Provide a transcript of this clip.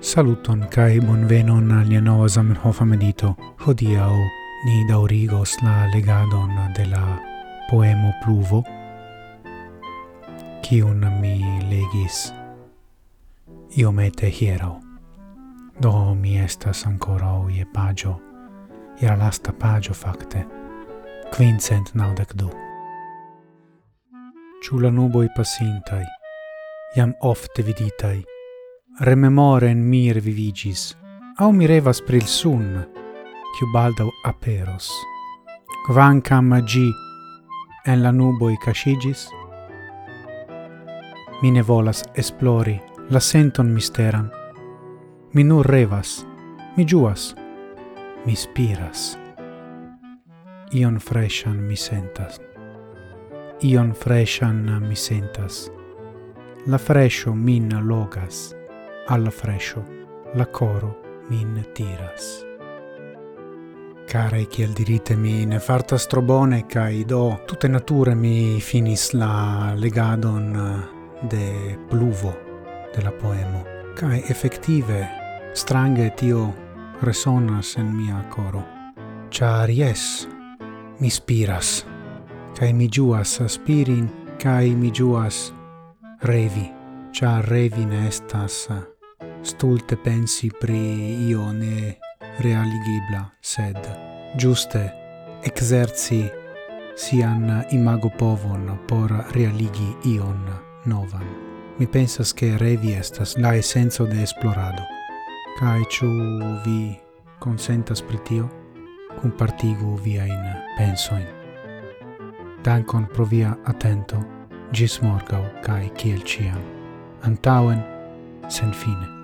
Saluton kai bonvenon al nia nova Zamenhof medito. Hodiaŭ ni daŭrigos la legadon de la poemo Pluvo, kiun mi legis iomete hieraŭ do mi estas ancora je pagio, je lasta pagio facte, quincent naudec du. Ciu la nuboi pasintai, iam ofte viditai, rememore en vivigis, revivigis, au mi revas pril sun, ciu baldau aperos. Quancam agi en la nuboi casigis, mi ne volas esplori la senton misteran, Mi nur revas, mi giuas, mi spiras. Ion freshan mi sentas. Ion freshan mi sentas. La fresho min logas, alla fresho la coro min tiras. Care kiel dirite mi ne fartas tro bone do tutte nature mi finis la legadon de pluvo de la poemo cae effective strange tio resonas en mia coro. Char yes, mi spiras, cae mi giuas aspirin, cae mi giuas revi, char revi ne estas stulte pensi pri io ne realigibla, sed giuste exerci sian imago povon por realigi ion novan mi pensas che revi estas la essenzo de esplorado. Cae ciu vi consentas pritio, compartigu viain pensoin. Dankon pro via attento, gis morgau cae ciel ciam. Antauen, sen fine.